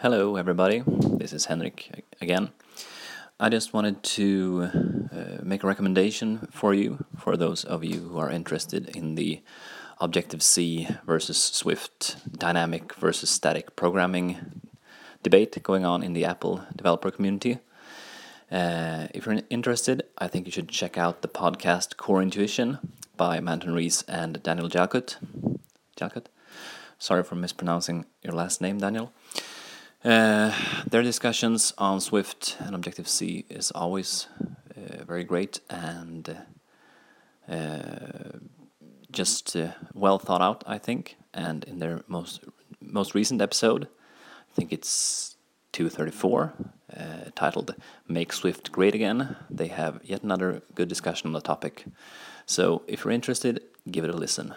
Hello, everybody. This is Henrik again. I just wanted to uh, make a recommendation for you, for those of you who are interested in the Objective C versus Swift dynamic versus static programming debate going on in the Apple developer community. Uh, if you're interested, I think you should check out the podcast Core Intuition by Manton Reece and Daniel Jalkut. Jalkut? Sorry for mispronouncing your last name, Daniel. Uh, their discussions on Swift and Objective C is always uh, very great and uh, just uh, well thought out, I think. And in their most most recent episode, I think it's 234, uh, titled "Make Swift Great Again," they have yet another good discussion on the topic. So, if you're interested, give it a listen.